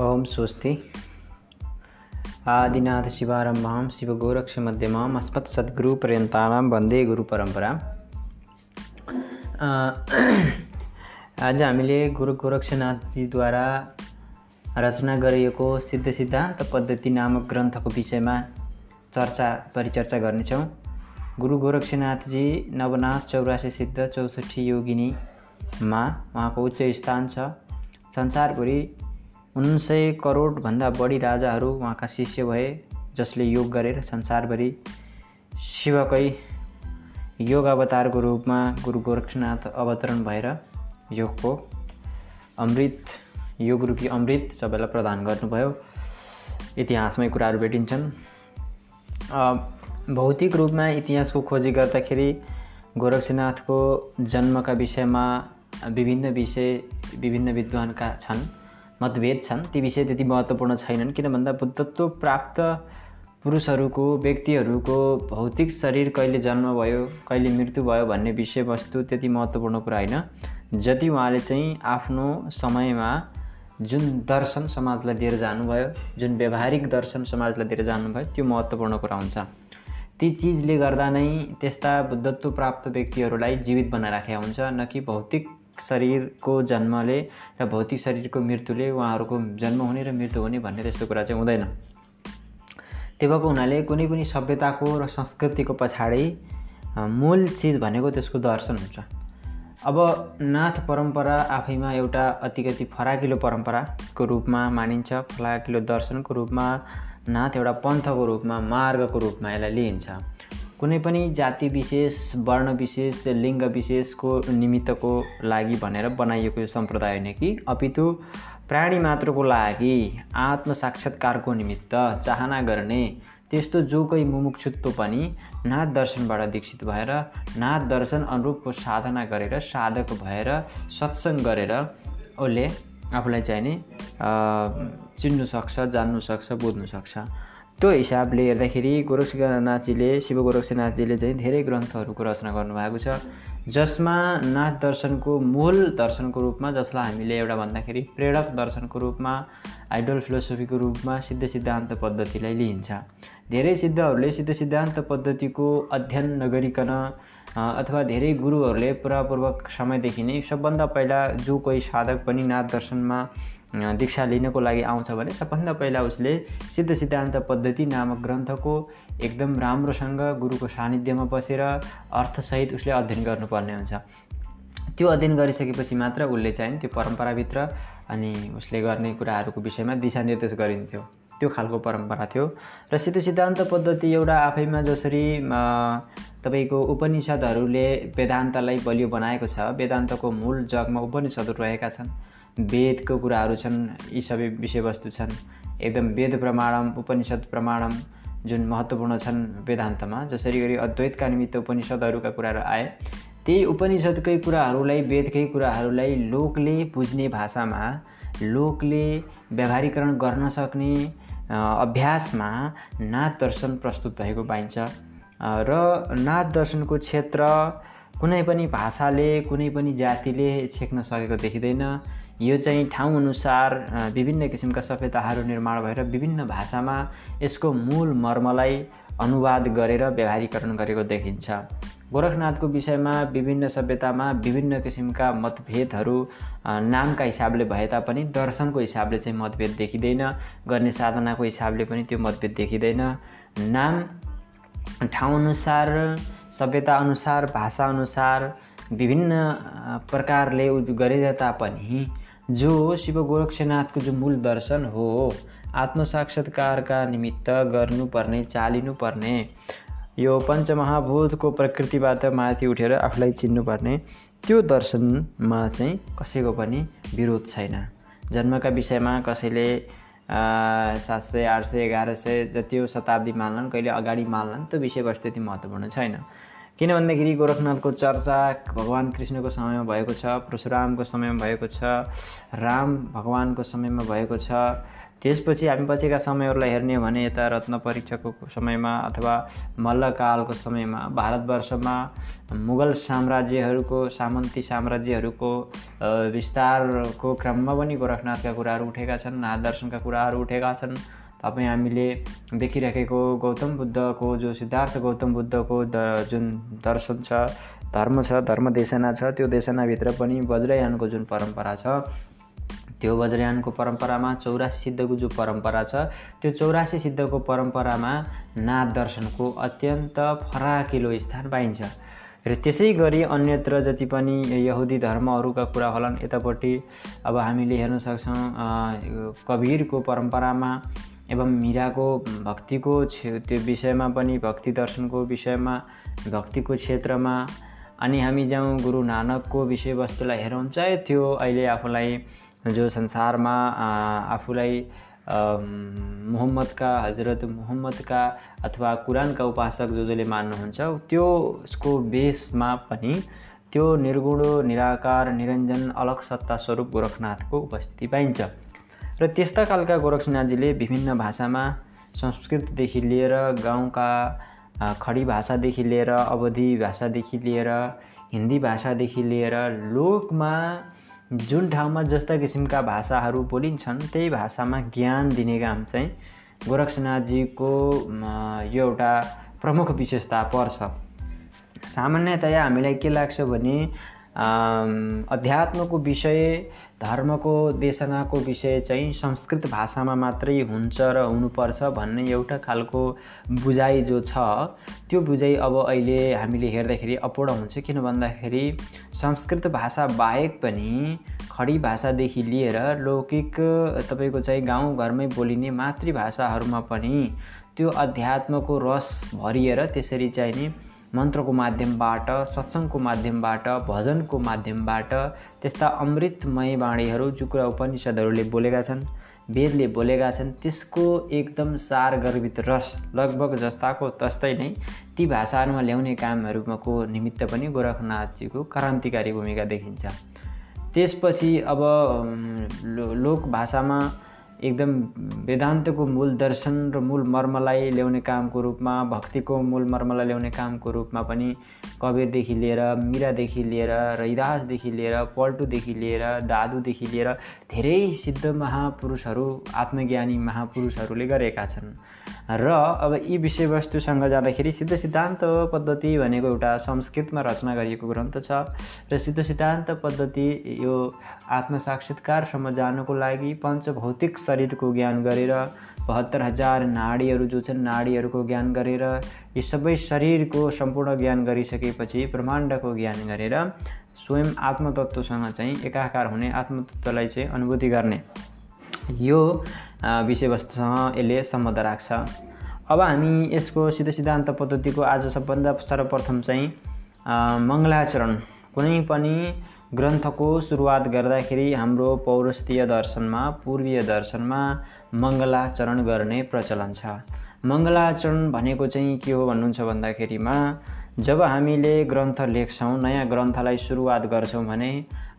ओम स्वस्ति। आदिनाथ शिवारम्भां शिवगोरक्षमध्यमाम् सद्गुरुपर्यन्तानां वन्दे गुरुपरम्परा। आज हामीले गुरु गोरक्षनाथजीद्वारा रचना गरिएको सिद्ध सिद्धान्त पद्धति नामक ग्रन्थको विषयमा चर्चा परिचर्चा गर्नेछौँ। गुरु गोरक्षनाथजी नवनाथ चौरासी सिद्ध चौसठी योगिनीमा उहाँको उच्च स्थान छ। संसारभरि उन्सय करोडभन्दा बढी राजाहरू उहाँका शिष्य भए जसले योग गरेर संसारभरि शिवकै योग अवतारको रूपमा गुरु गोरक्षनाथ अवतरण भएर योगको अमृत योग रूपी अमृत सबैलाई प्रदान गर्नुभयो। इतिहासमै कुराहरू भेटिन्छन्। भौतिक रूपमा इतिहासको खोजी गर्दाखेरि गोरक्षनाथको जन्मका विषयमा विभिन्न विषय विभिन्न विद्वानका छन्। मतभेद छन्। ती विषय त्यति महत्त्वपूर्ण छैनन् किन भन्दा बुद्धत्व प्राप्त पुरुषहरूको व्यक्तिहरूको भौतिक शरीर कहिले जन्म भयो कहिले मृत्यु भयो भन्ने विषयवस्तु त्यति महत्त्वपूर्ण कुरा होइन। जति उहाँले चाहिँ आफ्नो समयमा जुन दर्शन समाजलाई दिएर जानुभयो जुन व्यावहारिक दर्शन समाजलाई दिएर जानुभयो त्यो महत्त्वपूर्ण कुरा हुन्छ। ती चिजले गर्दा नै त्यस्ता बुद्धत्व प्राप्त व्यक्तिहरूलाई जीवित बनाइराखेका हुन्छ न कि भौतिक शरीरको जन्मले र भौतिक शरीरको मृत्युले उहाँहरूको जन्म हुने र मृत्यु हुने भन्ने त्यस्तो कुरा चाहिँ हुँदैन। त्यो भएको हुनाले कुनै पनि सभ्यताको र संस्कृतिको पछाडि मूल चिज भनेको त्यसको दर्शन हुन्छ। अब नाथ परम्परा आफैमा एउटा अतिकति फराकिलो परम्पराको रूपमा मानिन्छ। फराकिलो दर्शनको रूपमा नाथ एउटा पन्थको रूपमा मार्गको रूपमा यसलाई लिइन्छ। कुनै पनि जाति विशेष वर्ण विशेष लिङ्ग विशेषको निमित्तको लागि भनेर बनाइएको यो सम्प्रदाय होइन कि? अपितु प्राणी मात्रको लागि आत्म साक्षात्कारको निमित्त चाहना गर्ने त्यस्तो जो कोही मुमुक्षुत्व पनि नाथ दर्शनबाट दीक्षित भएर नाथ दर्शन अनुरूपको साधना गरेर साधक भएर सत्सङ्ग गरेर उसले आफूलाई चाहिने चिन्नु सक्छ जान्नु सक्छ बुझ्नु सक्छ। त्यो हिसाबले हेर्दाखेरि गोरक्षनाथजीले शिव गोरक्षनाथजीले चाहिँ धेरै ग्रन्थहरूको रचना गर्नुभएको छ। जसमा नाथ दर्शनको मूल दर्शनको रूपमा जसलाई हामीले एउटा भन्दाखेरि प्रेरक दर्शनको रूपमा आइडल फिलोसफीको रूपमा सिद्ध सिद्धान्त पद्धतिलाई लिइन्छ। धेरै सिद्धहरूले सिद्ध सिद्धान्त पद्धतिको अध्ययन नगरिकन अथवा धेरै गुरुहरूले पुरापूर्वक समयदेखि नै सबभन्दा पहिला जो कोही साधक पनि नाथ दर्शनमा दीक्षा लिनको लागि आउँछ भने सबभन्दा पहिला उसले सिद्ध सिद्धान्त पद्धति नामक ग्रन्थको एकदम राम्रोसँग गुरुको सानिध्यमा बसेर अर्थसहित उसले अध्ययन गर्नुपर्ने हुन्छ। त्यो अध्ययन गरिसकेपछि मात्र उसले चाहिँ त्यो परम्पराभित्र अनि उसले गर्ने कुराहरूको विषयमा दिशानिर्देश गरिन्थ्यो। त्यो खालको परम्परा थियो। र सिद्ध सिद्धान्त पद्धति एउटा आफैमा जसरी तपाईँको उपनिषदहरूले वेदान्तलाई बलियो बनाएको छ वेदान्तको मूल जगमा उपनिषदहरू रहेका छन्। वेदको कुराहरू छन् यी सबै विषयवस्तु छन्। एकदम वेद प्रमाणम उपनिषद प्रमाणम जुन महत्त्वपूर्ण छन् वेदान्तमा जसरी गरी अद्वैतका निमित्त उपनिषदहरूका कुराहरू आए त्यही उपनिषदकै कुराहरूलाई वेदकै कुराहरूलाई लोकले बुझ्ने भाषामा लोकले व्यावहारिकरण गर्न सक्ने अभ्यासमा नाथ दर्शन प्रस्तुत भएको पाइन्छ। र नाथ दर्शनको क्षेत्र कुनै पनि भाषाले कुनै पनि जातिले छेक्न सकेको देखिँदैन। यो चाहिँ ठाउँअनुसार विभिन्न किसिमका सभ्यताहरू निर्माण भएर विभिन्न भाषामा यसको मूल मर्मलाई अनुवाद गरेर व्यवहारीकरण गरेको देखिन्छ। गोरखनाथको विषयमा विभिन्न सभ्यतामा विभिन्न किसिमका मतभेदहरू नामका हिसाबले भए तापनि दर्शनको हिसाबले चाहिँ मतभेद देखिँदैन गर्ने साधनाको हिसाबले पनि त्यो मतभेद देखिँदैन। नाम ठाउँअनुसार सभ्यताअनुसार भाषाअनुसार विभिन्न प्रकारले गरे तापनि जो शिव गोरक्षनाथको जो मूल दर्शन हो आत्मसाक्षात्कारका निमित्त गर्नुपर्ने चालिनुपर्ने यो पञ्चमहाभूतको प्रकृतिबाट माथि उठेर आफूलाई चिन्नुपर्ने त्यो दर्शनमा चाहिँ कसैको पनि विरोध छैन। जन्मका विषयमा कसैले सात सय आठ सय एघार सय जति शताब्दी मान्लान् कहिले अगाडि मान्लान् त्यो विषयवस्तु त्यति महत्त्वपूर्ण छैन। किन भन्दाखेरि गोरखनाथको चर्चा भगवान् कृष्णको समयमा भएको छ परशुरामको समयमा भएको छ राम भगवान्को समयमा भएको छ त्यसपछि हामी पछिका समयहरूलाई हेर्ने हो भने यता रत्न परीक्षाको समयमा अथवा मल्लकालको समयमा भारतवर्षमा मुगल साम्राज्यहरूको सामन्ती साम्राज्यहरूको विस्तारको क्रममा पनि गोरखनाथका कुराहरू उठेका छन् नाथ दर्शनका कुराहरू उठेका छन्। तपाईँ हामीले देखिराखेको गौतम बुद्धको जो सिद्धार्थ गौतम बुद्धको द जुन दर्शन छ धर्म छ धर्म देशना छ त्यो देशनाभित्र पनि वज्रयानको जुन परम्परा छ त्यो वज्रयानको परम्परामा चौरासी सिद्धको जो परम्परा छ त्यो चौरासी सिद्धको परम्परामा नाथ दर्शनको अत्यन्त फराकिलो स्थान पाइन्छ। र त्यसै गरी अन्यत्र जति पनि यहुदी धर्महरूका कुरा होलान् यतापट्टि अब हामीले हेर्न सक्छौँ कवीरको परम्परामा एवं मिराको भक्तिको त्यो विषयमा पनि भक्ति दर्शनको विषयमा भक्तिको क्षेत्रमा अनि हामी जाउँ गुरु नानकको विषयवस्तुलाई हेरौँ। चाहे त्यो अहिले आफूलाई जो संसारमा आफूलाई मुहम्मदका हजरत मुहम्मदका अथवा कुरानका उपासक जो जसले मान्नुहुन्छ त्यो उसको बेसमा पनि त्यो निर्गुण निराकार निरञ्जन अलग सत्ता स्वरूप गोरखनाथको उपस्थिति पाइन्छ। र त्यस्ता खालका गोरखनाथजीले विभिन्न भाषामा संस्कृतदेखि लिएर गाउँका खडी भाषादेखि लिएर अवधि भाषादेखि लिएर हिन्दी भाषादेखि लिएर लोकमा जुन ठाउँमा जस्ता किसिमका भाषाहरू बोलिन्छन् त्यही भाषामा ज्ञान दिने काम चाहिँ गोरक्षनाथजीको यो एउटा प्रमुख विशेषता पर्छ। सामान्यतया हामीलाई के लाग्छ भने अध्यात्मको विषय धर्मको देशनाको विषय चाहिँ संस्कृत भाषामा मात्रै हुन्छ र हुनुपर्छ भन्ने एउटा खालको बुझाइ जो छ त्यो बुझाइ अब अहिले हामीले हेर्दाखेरि अपूर्ण हुन्छ किन भन्दाखेरि संस्कृत भाषा बाहेक पनि खडी भाषादेखि लिएर लौकिक तपाईँको चाहिँ गाउँघरमै बोलिने मातृभाषाहरूमा पनि त्यो अध्यात्मको रस भरिएर त्यसरी चाहिँ नि मन्त्रको माध्यमबाट सत्सङ्गको माध्यमबाट भजनको माध्यमबाट त्यस्ता अमृतमय बाणीहरू जुकुरा उपनिषदहरूले बोलेका छन् वेदले बोलेका छन्। त्यसको एकदम सार गर्भित रस लगभग जस्ताको तस्तै नै ती भाषाहरूमा ल्याउने कामहरूको निमित्त पनि गोरखनाथजीको क्रान्तिकारी भूमिका देखिन्छ। त्यसपछि अब लोक भाषामा एकदम वेदान्तको मूल दर्शन र मूल मर्मलाई ल्याउने कामको रूपमा भक्तिको मूल मर्मलाई ल्याउने कामको रूपमा पनि कबीरदेखि लिएर मिरादेखि लिएर रैदासदेखि लिएर पल्टुदेखि लिएर दादुदेखि लिएर धेरै सिद्ध महापुरुषहरू आत्मज्ञानी महापुरुषहरूले गरेका छन्। र अब यी विषयवस्तुसँग जाँदाखेरि सिद्ध सिद्धान्त पद्धति भनेको एउटा संस्कृतमा रचना गरिएको ग्रन्थ छ र सिद्ध सिद्धान्त पद्धति यो आत्मसाक्षात्कारसम्म जानुको लागि पञ्चभौतिक शरीरको ज्ञान गरेर बहत्तर हजार नाडीहरू जो छन् नाडीहरूको ज्ञान गरेर यी सबै शरीरको सम्पूर्ण ज्ञान गरिसकेपछि ब्रह्माण्डको ज्ञान गरेर स्वयं आत्मतत्त्वसँग चाहिँ एकाकार हुने आत्मतत्त्वलाई चाहिँ अनुभूति गर्ने यो विषयवस्तुसँग यसले सम्बन्ध राख्छ। अब हामी यसको सिद्ध सिद्धान्त पद्धतिको आज सबभन्दा सर्वप्रथम चाहिँ मङ्गलाचरण कुनै पनि ग्रन्थको सुरुवात गर्दाखेरि हाम्रो पौरस्तीय दर्शनमा पूर्वीय दर्शनमा मङ्गलाचरण गर्ने प्रचलन छ। मङ्गलाचरण भनेको चाहिँ के हो भन्नुहुन्छ भन्दाखेरिमा जब हामीले ग्रन्थ लेख्छौँ नयाँ ग्रन्थलाई सुरुवात गर्छौँ भने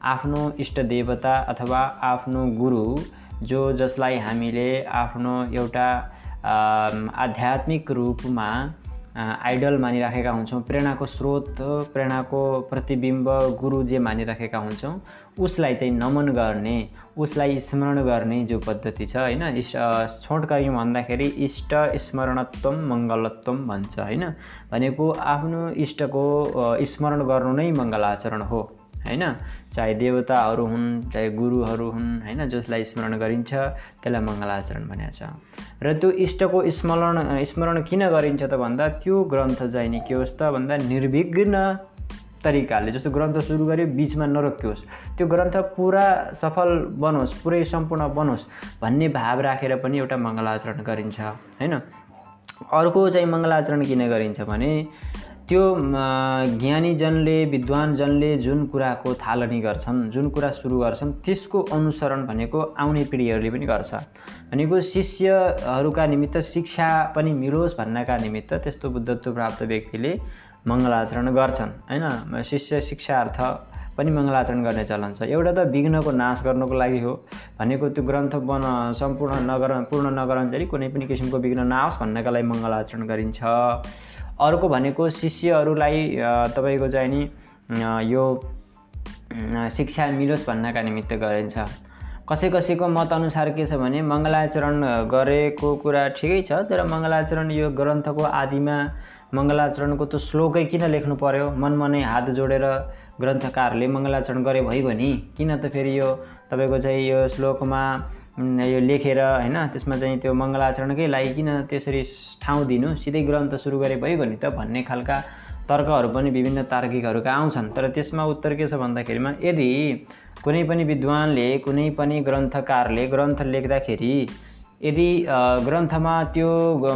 आफ्नो इष्ट देवता अथवा आफ्नो गुरु जो जसलाई हामीले आफ्नो एउटा आध्यात्मिक रूपमा आइडल मानिराखेका हुन्छौँ। प्रेरणाको स्रोत प्रेरणाको प्रतिबिम्ब गुरु जे मानिराखेका हुन्छौँ उसलाई चाहिँ नमन गर्ने उसलाई स्मरण गर्ने जो पद्धति छ होइन? छोटकरी भन्दाखेरि इष्ट स्मरणत्व मङ्गलत्व भन्छ होइन? भनेको आफ्नो इष्टको स्मरण गर्नु नै मङ्गलाचरण हो। होइन? चाहे देवताहरू हुन् चाहे गुरुहरू हुन् होइन? जसलाई स्मरण गरिन्छ त्यसलाई मङ्गलाचरण भनेको छ। र त्यो इष्टको स्मरण स्मरण किन गरिन्छ त भन्दा त्यो ग्रन्थ चाहिँ नि के होस् त भन्दा निर्विघ्न तरिकाले जस्तो ग्रन्थ सुरु गऱ्यो बिचमा नरोकियोस् त्यो ग्रन्थ पुरा सफल बनोस् पुरै सम्पूर्ण बनोस् भन्ने भाव राखेर पनि एउटा मङ्गलाचरण गरिन्छ होइन? अर्को चाहिँ मङ्गलाचरण किन गरिन्छ भने त्यो ज्ञानीजनले विद्वानजनले जुन कुराको थालनी गर्छन् जुन कुरा सुरु गर्छन् त्यसको अनुसरण भनेको आउने पिँढीहरूले पनि गर्छ। भनेको शिष्यहरूका निमित्त शिक्षा पनि मिलोस् भन्नका निमित्त त्यस्तो बुद्धत्व प्राप्त व्यक्तिले मङ्गलाचरण गर्छन् होइन? शिष्य शिक्षार्थ पनि मङ्गलाचरण गर्ने चलन छ। एउटा त विघ्नको नाश गर्नको लागि हो भनेको त्यो ग्रन्थ बन सम्पूर्ण नगर पूर्ण नगरञ्जली कुनै पनि किसिमको विघ्न नआओस् भन्नका लागि मङ्गलाचरण गरिन्छ। अर्को भनेको शिष्यहरूलाई तपाईँको चाहिँ नि यो शिक्षा मिलोस् भन्नका निमित्त गरिन्छ। कसै कसैको मतअनुसार के छ भने मङ्गलाचरण गरेको कुरा ठिकै छ तर मङ्गलाचरण यो ग्रन्थको आदिमा मङ्गलाचरणको त्यो श्लोकै किन लेख्नु पर्यो? मनमनै हात जोडेर ग्रन्थकारले मङ्गलाचरण गरे भइगयो नि किन त फेरि यो तपाईँको चाहिँ यो श्लोकमा यो लेखेर होइन त्यसमा चाहिँ त्यो मङ्गलाचरणकै लागि किन त्यसरी ठाउँ दिनु? सिधै ग्रन्थ सुरु गरे भइगयो नि त भन्ने खालका तर्कहरू पनि विभिन्न तार्किकहरूका आउँछन्। तर त्यसमा उत्तर के छ भन्दाखेरिमा यदि कुनै पनि विद्वानले कुनै पनि ग्रन्थकारले ग्रन्थ लेख्दाखेरि यदि ग्रन्थमा त्यो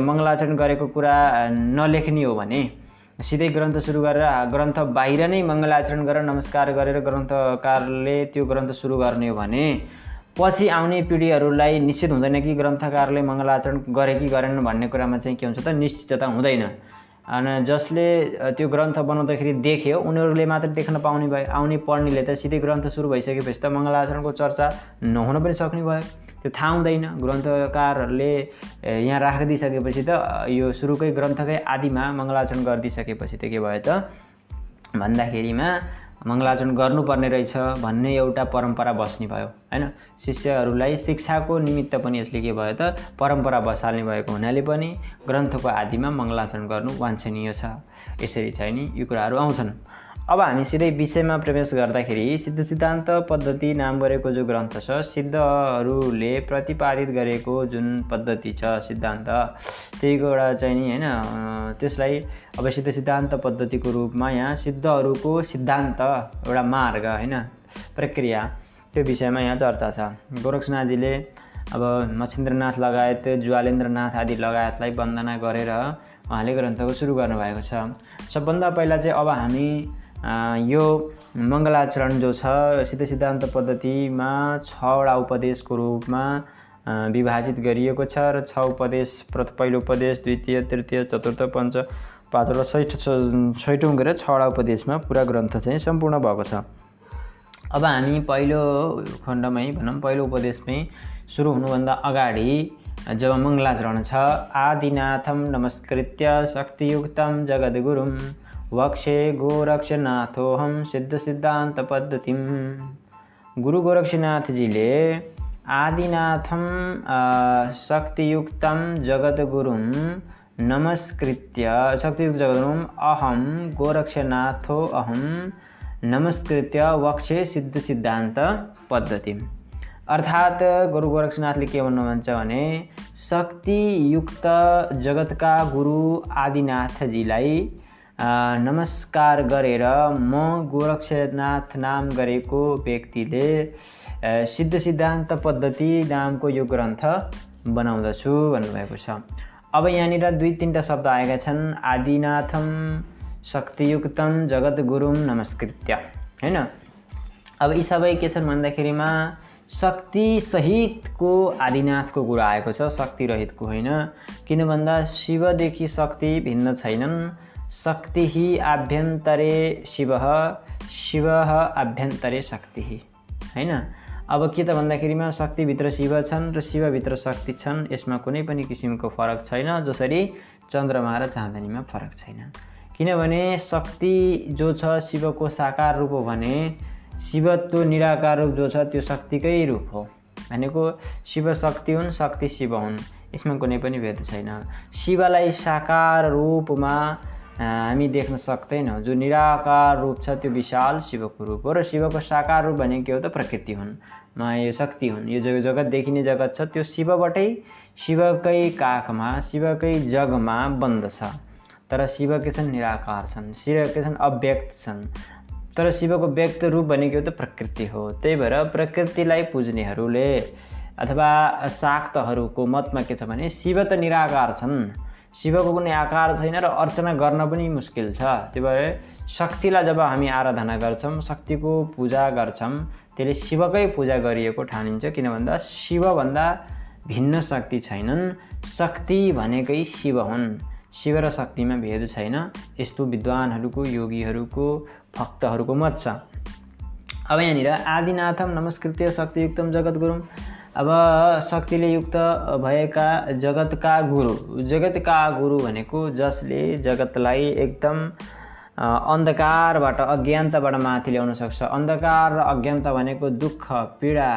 मङ्गलाचरण गरेको कुरा नलेख्ने हो भने सिधै ग्रन्थ सुरु गरेर ग्रन्थ बाहिर नै मङ्गलाचरण गरेर नमस्कार गरेर ग्रन्थकारले त्यो ग्रन्थ सुरु गर्ने हो भने पछि आउने पिँढीहरूलाई निश्चित हुँदैन कि ग्रन्थकारले मङ्गलाचरण गरे कि गरेनन् भन्ने कुरामा चाहिँ के हुन्छ त निश्चितता हुँदैन। अनि जसले त्यो ग्रन्थ बनाउँदाखेरि देख्यो उनीहरूले मात्र देख्न पाउने भयो आउने पढ्नेले त सिधै ग्रन्थ सुरु भइसकेपछि त मङ्गलाचरणको चर्चा नहुन पनि सक्ने भयो। त्यो थाहा हुँदैन। ग्रन्थकारहरूले यहाँ राखिदिइसकेपछि त यो सुरुकै ग्रन्थकै आदिमा मङ्गलाचरण गरिदिइसकेपछि त के भयो त? भन्दाखेरिमा मङ्गलाचरण गर्नुपर्ने रहेछ भन्ने एउटा परम्परा बस्ने भयो होइन? शिष्यहरूलाई शिक्षाको निमित्त पनि यसले के भयो त परम्परा बसाल्ने भएको हुनाले पनि ग्रन्थको आदिमा मङ्गलाचरण गर्नु वाञ्छनीय छ। यसरी चाहिँ नि यो कुराहरू आउँछन्। अब हामी सिधै विषयमा प्रवेश गर्दाखेरि सिद्ध सिद्धान्त पद्धति नाम गरेको जो ग्रन्थ छ सिद्धहरूले प्रतिपादित गरेको जुन पद्धति छ सिद्धान्त त्यही एउटा चाहिँ नि होइन त्यसलाई अब सिद्ध सिद्धान्त पद्धतिको रूपमा यहाँ सिद्धहरूको सिद्धान्त एउटा मार्ग होइन प्रक्रिया त्यो विषयमा यहाँ चर्चा छ। गोरक्षनाथजीले अब मच्छिन्द्रनाथ लगायत ज्वालेन्द्रनाथ आदि लगायतलाई वन्दना गरेर उहाँले ग्रन्थको सुरु गर्नुभएको छ। सबभन्दा पहिला चाहिँ अब हामी यो मङ्गलाचरण जो छ सिद्ध सिद्धान्त पद्धतिमा छवटा उपदेशको रूपमा विभाजित गरिएको छ र छ उपदेश पहिलो उपदेश द्वितीय तृतीय चतुर्थ पञ्च पाँचवटा छैठ छैटौँ गरेर छवटा उपदेशमा पुरा ग्रन्थ चाहिँ सम्पूर्ण भएको छ। अब हामी पहिलो खण्डमै भनौँ पहिलो उपदेशमै सुरु हुनुभन्दा अगाडि जब मङ्गलाचरण छ आदिनाथम नमस्कृत्य शक्तियुक्तम जगद्गुरुम। वक्षे गोरक्षनाथोहम सिद्ध सिद्धान्त पद्धतिम गुरु गोरक्षनाथजीले आदिनाथम शक्तियुक्तम जगद्गुरुं नमस्कृत्य शक्तियुक्त जगद्गुरुम अहम गोरक्षनाथो अहम नमस्कृत्य वक्षे सिद्ध सिद्धान्त पद्धति अर्थात् गुरु गोरक्षनाथले के भन्नुहुन्छ भने शक्तियुक्त जगतका गुरु आदिनाथजीलाई नमस्कार गरेर म गोरक्षनाथ नाम गरेको व्यक्तिले सिद्ध सिद्धान्त पद्धति नामको यो ग्रन्थ बनाउँदछु भन्नुभएको छ। अब यहाँनिर दुई तिनवटा शब्द आएका छन्। आदिनाथम शक्तियुक्तम जगत गुरुम नमस्कृत्य। होइन? अब यी सबै के छन् भन्दाखेरिमा शक्तिसहितको आदिनाथको कुरा आएको छ। शक्तिरहितको होइन। किन भन्दा शिवदेखि शक्ति भिन्न छैनन्। शक्ति आभ्यन्तरे शिव शिव आभ्यन्तरे शक्ति। होइन अब के त भन्दाखेरिमा शक्तिभित्र शिव छन् र शिवभित्र शक्ति छन् यसमा कुनै पनि किसिमको फरक छैन जसरी चन्द्रमा र चाँदनीमा फरक छैन। किनभने शक्ति जो छ शिवको साकार रूप हो भने शिवत्व निराकार रूप जो छ त्यो शक्तिकै रूप हो। भनेको शिव शक्ति हुन् शक्ति शिव हुन् यसमा कुनै पनि भेद छैन। शिवलाई साकार रूपमा हामी देख्न सक्दैनौँ जो निराकार रूप छ त्यो विशाल शिवको रूप हो र शिवको साकार रूप भनेको के हो त? प्रकृति हुन्। यो शक्ति हुन्। यो जग जगत देखिने जगत छ त्यो शिवबाटै शिवकै काखमा शिवकै जगमा बन्द छ। तर शिव के छन्? निराकार छन्। शिव के छन्? अव्यक्त छन्। तर शिवको व्यक्त रूप भनेको त? प्रकृति हो। त्यही भएर प्रकृतिलाई पुज्नेहरूले अथवा शाक्तहरूको मतमा के छ भने शिव त निराकार छन्। शिवको कुनै आकार छैन र अर्चना गर्न पनि मुस्किल छ। त्यही भएर शक्तिलाई जब हामी आराधना गर्छौँ शक्तिको पूजा गर्छौँ त्यसले शिवकै पूजा गरिएको ठानिन्छ। किन भन्दा शिवभन्दा भिन्न शक्ति छैनन्। शक्ति भनेकै शिव हुन्। शिव र शक्तिमा भेद छैन। यस्तो विद्वानहरूको योगीहरूको भक्तहरूको मत छ। अब यहाँनिर आदिनाथम नमस्कृत्य शक्तियुक्तम जगद्गुरुम अब शक्तिले युक्त भएका जगतका गुरु जगतका गुरु भनेको जसले जगतलाई एकदम अन्धकारबाट अज्ञानताबाट माथि ल्याउन सक्छ। अन्धकार र अज्ञानता भनेको दुःख पीडा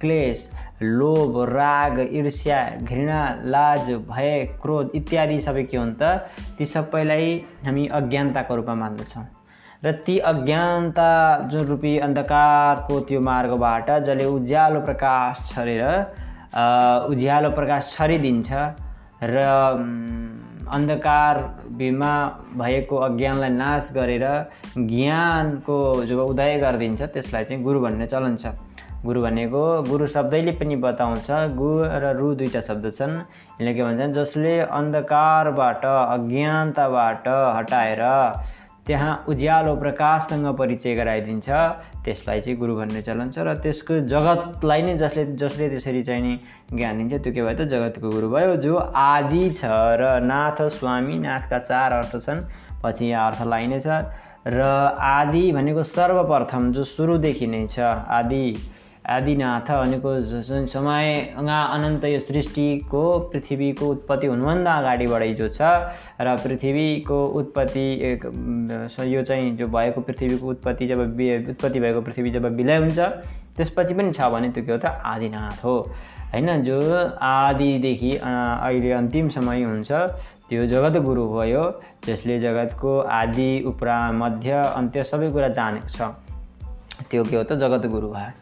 क्लेश लोभ राग ईर्ष्या घृणा लाज भय क्रोध इत्यादि सबै के हुन् त? ती सबैलाई हामी अज्ञानताको रूपमा मान्दछौँ। र ती अज्ञानता जुन रूपी अन्धकारको त्यो मार्गबाट जसले उज्यालो प्रकाश छरेर उज्यालो प्रकाश छरिदिन्छ र अन्धकार बिमा भएको अज्ञानलाई नाश गरेर ज्ञानको जब उदय गरिदिन्छ त्यसलाई चाहिँ गुरु भन्ने चलन छ। गुरु भनेको गुरु शब्दैले पनि बताउँछ गु र रु दुईवटा शब्द छन्। यसले के भन्छन् जसले अन्धकारबाट अज्ञानताबाट हटाएर त्यहाँ उज्यालो प्रकाशसँग परिचय गराइदिन्छ। त्यसलाई चाहिँ गुरु भन्ने चलन छ र त्यसको जगतलाई नै जसले जसले त्यसरी चाहिँ नि ज्ञान दिन्छ त्यो के भयो त? जगतको गुरु भयो जो आदि छ र नाथ स्वामी नाथका चार अर्थ छन्। पछि यहाँ अर्थ लाइनेछ। र आदि भनेको सर्वप्रथम जो सुरुदेखि नै छ आदि। आदिनाथ भनेको जुन समय अनन्त यो सृष्टिको पृथ्वीको उत्पत्ति हुनुभन्दा अगाडिबाटै जो छ र पृथ्वीको उत्पत्ति यो चाहिँ जो भएको पृथ्वीको उत्पत्ति जब उत्पत्ति भएको पृथ्वी जब विलय हुन्छ त्यसपछि पनि छ भने त्यो के हो त आदिनाथ हो। होइन जो आदिदेखि अहिले अन्तिम समय हुन्छ त्यो जगत गुरु भयो जसले जगतको आदि उपरा मध्य अन्त्य सबै कुरा जानेको छ। त्यो के हो त जगत गुरु भयो।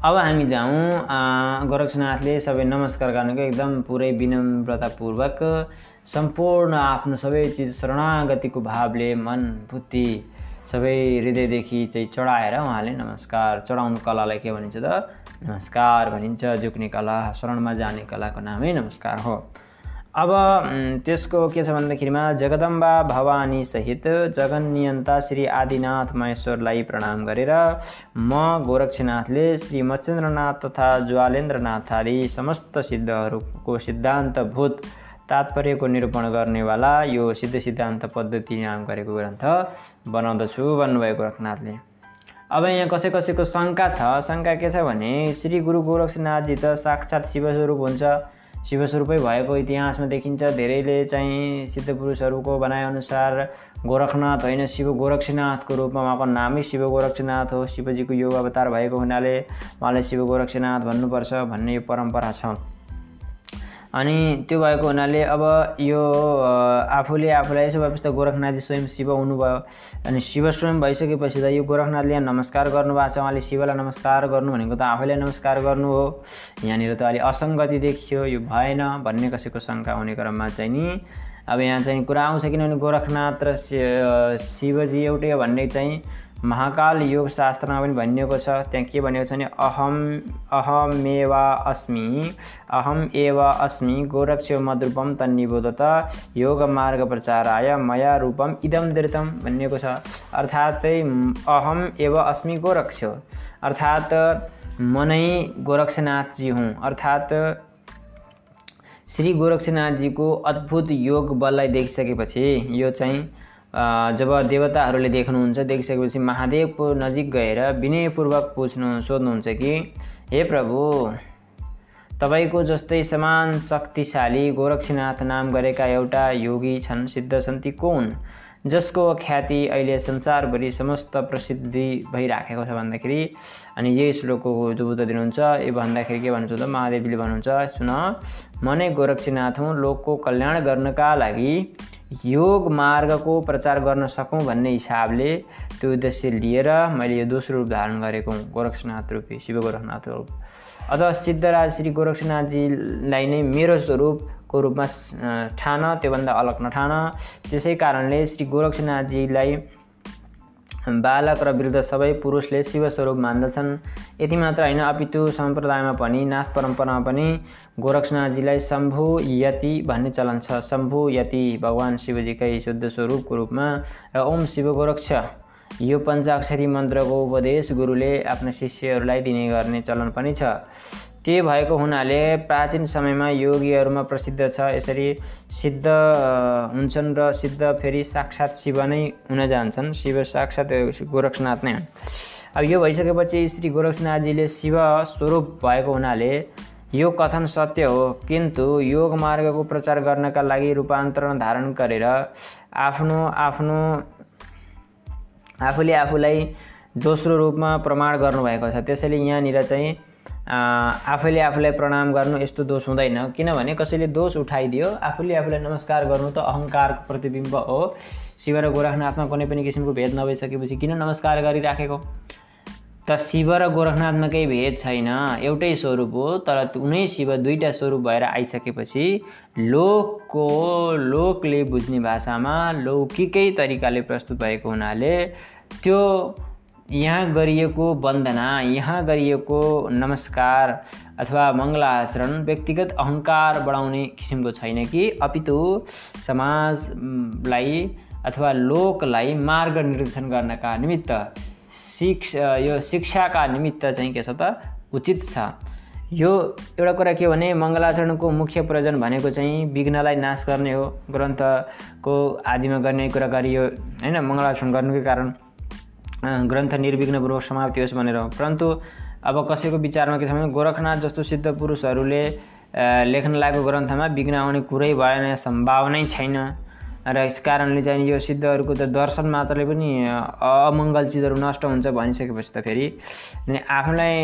अब हामी जाउँ गोरक्षनाथले सबै नमस्कार गर्नुको एकदम पुरै विनम्रतापूर्वक सम्पूर्ण आफ्नो सबै चिज शरणागतिको भावले मन बुद्धि सबै हृदयदेखि चाहिँ चढाएर उहाँले नमस्कार चढाउनु कलालाई के भनिन्छ त? नमस्कार भनिन्छ। झुक्ने कला शरणमा जाने कलाको नामै नमस्कार हो। अब त्यसको के छ भन्दाखेरिमा जगदम्बा भवानी सहित जगन्नियन्ता श्री आदिनाथ महेश्वरलाई प्रणाम गरेर म गोरक्षनाथले श्री मच्छेन्द्रनाथ तथा ज्वालेन्द्रनाथ आदि समस्त सिद्धहरूको सिद्धान्तभूत तात्पर्यको निरूपण गर्नेवाला यो सिद्ध सिद्धान्त पद्धति नाम गरेको ग्रन्थ बनाउँदछु भन्नुभयो गोरखनाथले अब यहाँ कसै कसैको शङ्का छ शङ्का के छ भने श्री गुरु गोरक्षनाथजी त साक्षात् शिवस्वरूप हुन्छ। शिवस्वरूपै भएको इतिहासमा देखिन्छ। धेरैले चाहिँ सिद्ध पुरुषहरूको गोरखनाथ होइन शिव गोरक्षनाथको रूपमा उहाँको नामै शिव गोरक्षनाथ हो। शिवजीको योग अवतार भएको हुनाले उहाँलाई शिव गोरक्षनाथ भन्नुपर्छ भन्ने यो परम्परा छ। अनि त्यो भएको हुनाले अब यो आफूले आफूलाई यसो भएपछि त गोरखनाथजी स्वयं शिव हुनुभयो। अनि शिव स्वयं भइसकेपछि त यो गोरखनाथले यहाँ नमस्कार गर्नुभएको छ। उहाँले शिवलाई नमस्कार गर्नु भनेको त आफैलाई नमस्कार गर्नु हो। यहाँनिर त अलिक असङ्गति देखियो। यो भएन भन्ने कसैको शङ्का हुने क्रममा चाहिँ नि अब यहाँ चाहिँ कुरा आउँछ किनभने गोरखनाथ र शिवजी एउटै हो भन्ने चाहिँ महाकाल योग शास्त्रमा पनि भनिएको छ। त्यहाँ के भनेको छ भने अहम अहमेवा अस्मि अहम एव अस्मि गोरक्ष मद्रूपम तन्निबोधत योग मार्ग प्रचाराय मया रूपम इदम दृतम भनिएको छ। अर्थात् अहम एव अस्मि गोरक्ष। अर्थात् म नै गोरक्षनाथजी हुँ। अर्थात् श्री गोरक्षनाथजीको अद्भुत योग बललाई देखिसकेपछि यो चाहिँ जब देवताहरूले देख्नुहुन्छ देखिसकेपछि महादेवको नजिक गएर विनयपूर्वक पुछ्नु सोध्नुहुन्छ कि हे प्रभु तपाईँको जस्तै समान शक्तिशाली गोरक्षनाथ नाम गरेका एउटा योगी छन् सिद्ध छन् ती को हुन् जसको ख्याति अहिले संसारभरि समस्त प्रसिद्धि भइराखेको छ भन्दाखेरि अनि यही श्लोकको जुबुत दिनुहुन्छ। यो भन्दाखेरि के भन्नुहुन्छ त? महादेवीले भन्नुहुन्छ सुन म नै गोरक्षनाथ हुँ लोकको कल्याण गर्नका लागि योग मार्गको प्रचार गर्न सकौँ भन्ने हिसाबले त्यो उद्देश्य लिएर मैले यो दोस्रो रूप धारण गरेको हुँ गोरक्षनाथ रूपी शिव गोरखनाथ रूप अथवा सिद्धराज श्री गोरक्षनाथजीलाई नै मेरो स्वरूपको रूपमा ठान त्योभन्दा अलग नठान। त्यसै कारणले श्री गोरक्षनाथजीलाई बालक र वृद्ध सबै पुरुषले शिवस्वरूप मान्दछन्। यति मात्र होइन अपितु सम्प्रदायमा पनि नाथ परम्परामा पनि गोरक्षनाथजीलाई शम्भु यति भन्ने चलन छ। शम्भु यति भगवान् शिवजीकै शुद्ध स्वरूपको रूपमा र ओम शिव गोरक्ष। यो पञ्चाक्षरी मन्त्रको उपदेश गुरुले आफ्ना शिष्यहरूलाई दिने गर्ने चलन पनि छ। त्यही भएको हुनाले प्राचीन समयमा योगीहरूमा प्रसिद्ध छ। यसरी सिद्ध हुन्छन् र सिद्ध फेरि साक्षात् शिव नै हुन जान्छन्। शिव साक्षात् गोरक्षनाथ नै हुन्। अब यो भइसकेपछि श्री गोरक्षनाथजीले शिव स्वरूप भएको हुनाले यो कथन सत्य हो। किन्तु योग मार्गको प्रचार गर्नका लागि रूपान्तरण धारण गरेर आफ्नो आफ्नो आफूले आफूलाई दोस्रो रूपमा प्रमाण गर्नुभएको छ। त्यसैले यहाँनिर चाहिँ आफैले आफूलाई प्रणाम गर्नु यस्तो दोष हुँदैन। किनभने कसैले दोष उठाइदियो आफूले आफूलाई नमस्कार गर्नु त अहङ्कारको प्रतिबिम्ब हो। शिव र गोरखनाथमा कुनै पनि किसिमको भेद नभइसकेपछि किन नमस्कार गरिराखेको? त शिव र गोरखनाथमा केही भेद छैन। एउटै स्वरूप हो तर उनै शिव दुईवटा स्वरूप भएर आइसकेपछि लोकको लोकले बुझ्ने भाषामा लौकिकै तरिकाले प्रस्तुत भएको हुनाले त्यो यहाँ गरिएको वन्दना यहाँ गरिएको नमस्कार अथवा मङ्गलाचरण व्यक्तिगत अहङ्कार बढाउने किसिमको छैन कि? अपितु समाजलाई अथवा लोकलाई मार्ग निर्देशन गर्नका निमित्त शिक्ष यो शिक्षाका निमित्त चाहिँ के छ त? उचित छ। यो एउटा कुरा के भने मङ्गलाचरणको मुख्य प्रयोजन भनेको चाहिँ विघ्नलाई नाश गर्ने हो। ग्रन्थको आदिमा गर्ने कुरा गरियो होइन? मङ्गलाचरण गर्नुकै कारण। ग्रन्थ निर्विघ्नपूर्वक समाप्ति होस् भनेर परन्तु अब कसैको विचारमा के छ भने गोरखनाथ जस्तो सिद्ध पुरुषहरूले लेख्न लागेको ग्रन्थमा विघ्न आउने कुरै भएन सम्भावनै छैन। र यस कारणले चाहिँ यो सिद्धहरूको त दर्शन मात्रले पनि अमङ्गल चिजहरू नष्ट हुन्छ भनिसकेपछि त फेरि आफूलाई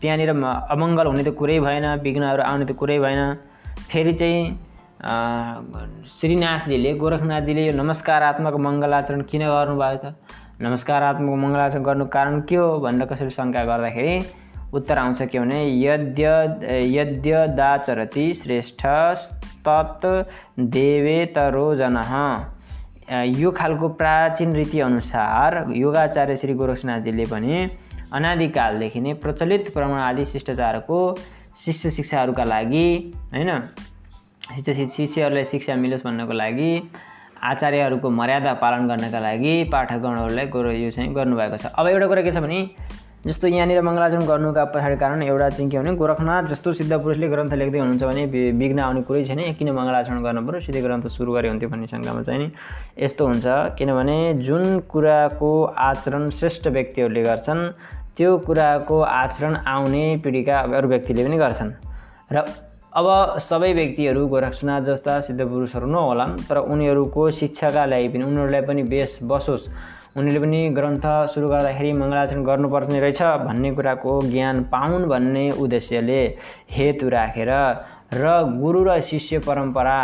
त्यहाँनिर अमङ्गल हुने त कुरै भएन विघ्नहरू आउने त कुरै भएन। फेरि चाहिँ श्रीनाथजीले गोरखनाथजीले यो नमस्कारात्मक मङ्गलाचरण किन गर्नुभयो त नमस्कारात्मक मङ्गलाचरण गर्नुको कारण के हो भनेर कसैले शङ्का गर्दाखेरि उत्तर आउँछ के भने यद्य यद्यदाचरति श्रेष्ठ तत् देवेतरो जन। यो खालको प्राचीन रीतिअनुसार योगाचार्य श्री गोरक्षनाथजीले पनि अनादिकालदेखि नै प्रचलित प्रमाण शिष्टाचारको शिष्य शिक्षाहरूका लागि होइन? शिष्य शिष्यहरूलाई शिक्षा मिलोस् भन्नको लागि आचार्यहरूको मर्यादा पालन गर्नका लागि पाठकगणहरूलाई कुरो यो चाहिँ गर्नुभएको छ। अब एउटा कुरा के छ भने जस्तो यहाँनिर मङ्गलाचरण गर्नुका पछाडि कारण एउटा चाहिँ के भने गोरखनाथ जस्तो सिद्ध पुरुषले ग्रन्थ लेख्दै हुनुहुन्छ भने विघ्न आउने कुरै छैन किन मङ्गलाचरण गर्नु पऱ्यो सिधै ग्रन्थ सुरु गरे हुन्थ्यो भन्ने शङ्कामा चाहिँ नि यस्तो हुन्छ। किनभने जुन कुराको आचरण श्रेष्ठ व्यक्तिहरूले गर्छन् त्यो कुराको आचरण आउने पिँढीका अरू व्यक्तिले पनि गर्छन्। र अब सबै व्यक्तिहरू गोरक्षनाथ जस्ता सिद्ध पुरुषहरू नहोलान् तर उनीहरूको शिक्षाका लागि पनि उनीहरूलाई पनि बेस बसोस्। उनीहरूले पनि ग्रन्थ सुरु गर्दाखेरि मङ्गलाचरण गर्नुपर्ने रहेछ भन्ने कुराको ज्ञान पाउन् भन्ने उद्देश्यले हेतु राखेर र गुरु र शिष्य परम्परा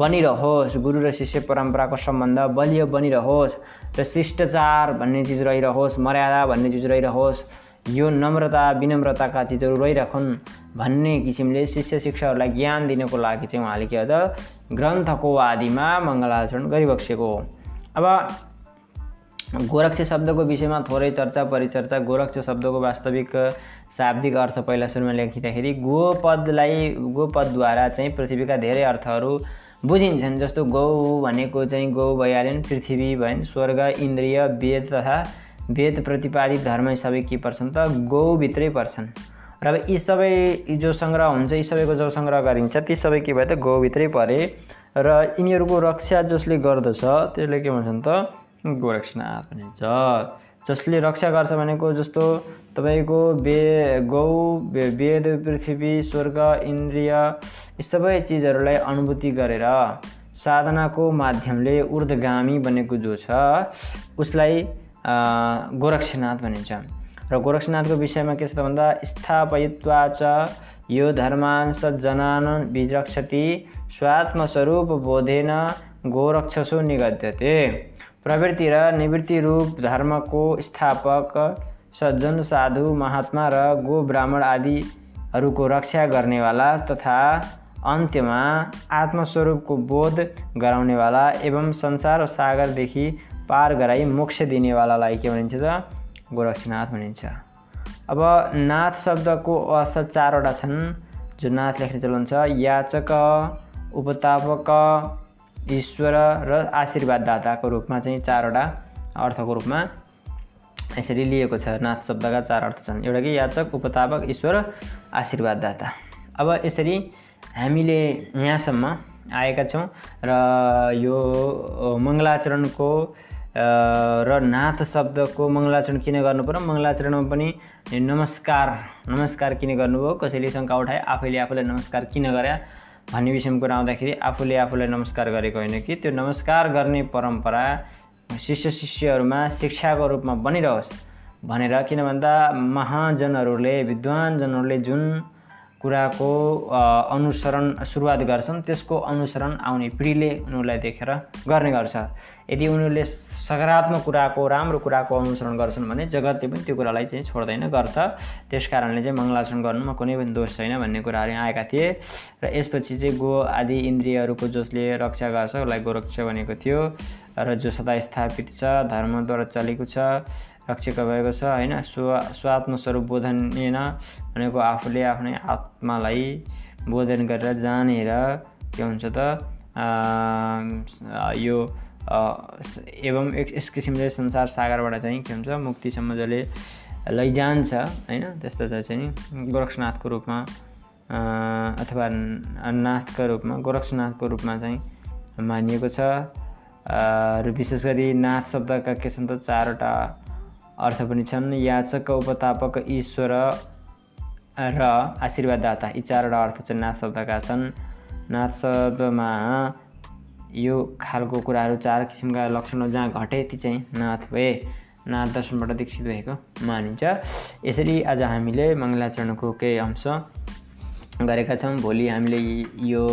बनिरहोस् गुरु र शिष्य परम्पराको सम्बन्ध बलियो बनिरहोस् र शिष्टाचार भन्ने चिज रहिरहोस् मर्यादा भन्ने चिज रहिरहोस् यो नम्रता विनम्रताका चिजहरू रहिरहन् भन्ने किसिमले शिष्य शिक्षाहरूलाई ज्ञान दिनको लागि चाहिँ उहाँले के गर्दा ग्रन्थको आदिमा मङ्गलाचरण गरिबक्सेको हो। अब गोरक्ष शब्दको विषयमा थोरै चर्चा परिचर्चा गोरक्ष शब्दको वास्तविक शाब्दिक अर्थ पहिला सुरुमा लेखिँदाखेरि गोपदलाई गोपदद्वारा चाहिँ पृथ्वीका धेरै अर्थहरू बुझिन्छन् जस्तो गौ भनेको चाहिँ गौ भइहाल्यो पृथ्वी भयो स्वर्ग इन्द्रिय वेद तथा वेद प्रतिपादित धर्म सबै के पर्छन् त गौभित्रै पर्छन्। र अब यी सबै जो सङ्ग्रह हुन्छ यी सबैको जो सङ्ग्रह गरिन्छ ती सबै के भयो त गौभित्रै परे। र यिनीहरूको रक्षा जसले गर्दछ त्यसले के भन्छन् त गोरक्षनाथ भनिन्छ। जसले रक्षा गर्छ भनेको जस्तो तपाईँको बे गौ वेद पृथ्वी स्वर्ग इन्द्रिय यी सबै चिजहरूलाई अनुभूति गरेर साधनाको माध्यमले ऊर्धगामी बनेको जो छ उसलाई गोरक्षनाथ भनिन्छ र गोरक्षनाथको विषयमा के छ त भन्दा स्थापयित्वा च यो धर्मान सज्जनान विरक्षति स्वात्मस्वरूप बोधेन गोरक्षसो निगद्यते प्रवृत्ति र निवृत्ति रूप धर्मको स्थापक सज्जन साधु महात्मा र गो ब्राह्मण आदिहरूको रक्षा गर्नेवाला तथा अन्त्यमा आत्मस्वरूपको बोध गराउनेवाला एवं संसार सागरदेखि पार गराई मोक्ष दिनेवालालाई के भनिन्छ त? गोरक्षनाथ भनिन्छ। अब नाथ शब्दको अर्थ चारवटा छन् जो नाथ लेख्ने चलन छ। याचक उपतापक ईश्वर र आशीर्वाददाताको रूपमा चाहिँ चारवटा अर्थको रूपमा यसरी लिएको छ। नाथ शब्दका चार अर्थ छन्। एउटा कि? याचक उपतापक ईश्वर आशीर्वाददाता। अब यसरी हामीले यहाँसम्म आएका छौँ र यो मङ्गलाचरणको र नाथ शब्दको मङ्गलाचरण किन गर्नु पऱ्यो मङ्गलाचरणमा पनि नमस्कार नमस्कार किन गर्नुभयो? कसैले शङ्का उठाए? आफैले आफूलाई नमस्कार किन गरे? भन्ने विषयमा कुरा आउँदाखेरि आफूले आफूलाई नमस्कार गरेको होइन कि? त्यो नमस्कार गर्ने परम्परा शिष्य शिष्यहरूमा शिक्षाको रूपमा बनिरहोस् भनेर किन भन्दा महाजनहरूले विद्वानजनहरूले जुन कुराको अनुसरण सुरुवात गर्छन्। त्यसको अनुसरण आउने पिँढीले उनीहरूलाई देखेर गर्ने गर्छ। यदि उनीहरूले सकारात्मक कुराको राम्रो कुराको अनुसरण गर्छन् भने जगतले पनि त्यो कुरालाई चाहिँ छोड्दैन गर्छ। त्यस कारणले चाहिँ मङ्गलाचरण गर्नुमा कुनै पनि दोष छैन भन्ने कुराहरू आएका थिए। र यसपछि चाहिँ गो आदि इन्द्रियहरूको जसले रक्षा गर्छ उसलाई गोरक्ष भनेको थियो। र जो सदा स्थापित छ धर्मद्वारा चलेको छ रक्षक भएको छ होइन? स्व स्वात्मस्वरूप बोधनीय भनेको आफूले आफ्नै आत्मालाई बोधन गरेर जानेर के हुन्छ त यो एवं यस किसिमले संसार सागरबाट चाहिँ के हुन्छ मुक्तिसम्म जसले लैजान्छ होइन? त्यस्तो चाहिँ गोरक्षनाथको रूपमा अथवा नाथको रूपमा गोरक्षनाथको रूपमा चाहिँ मानिएको छ। र विशेष गरी नाथ शब्दका के छन् त चारवटा अर्थ पनि छन् याचक उपतापक ईश्वर र आशीर्वाददाता यी चारवटा अर्थ चाहिँ नाथ शब्दका छन्। नाथ शब्दमा यो खालको कुराहरू चार किसिमका लक्षणहरू जहाँ घटे ती चाहिँ नाथ भए। नाथ दर्शनबाट दीक्षित भएको मानिन्छ। यसरी आज हामीले मङ्गलाचरणको केही अंश गरेका छौँ। भोलि हामीले यो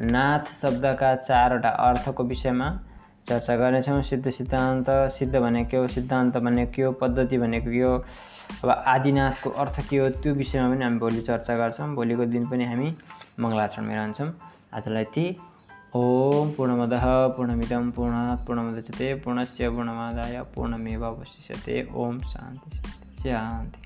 नाथ शब्दका चारवटा अर्थको विषयमा चर्चा गर्नेछौँ सिद्ध सिद्धान्त सिद्ध भनेको के हो सिद्धान्त भनेको के हो पद्धति भनेको के हो। अब आदिनाथको अर्थ के हो त्यो विषयमा पनि हामी भोलि चर्चा गर्छौँ। भोलिको दिन पनि हामी मङ्गलाचरणमा रहन्छौँ। आजलाई ती ओम पूर्णमद पूर्णमिदम पूर्ण पूर्णमदच्यते पूर्णस्य पूर्णमादाय पूर्णमेव अवशिष्यते। ओम शान्ति शान्ति शान्ति।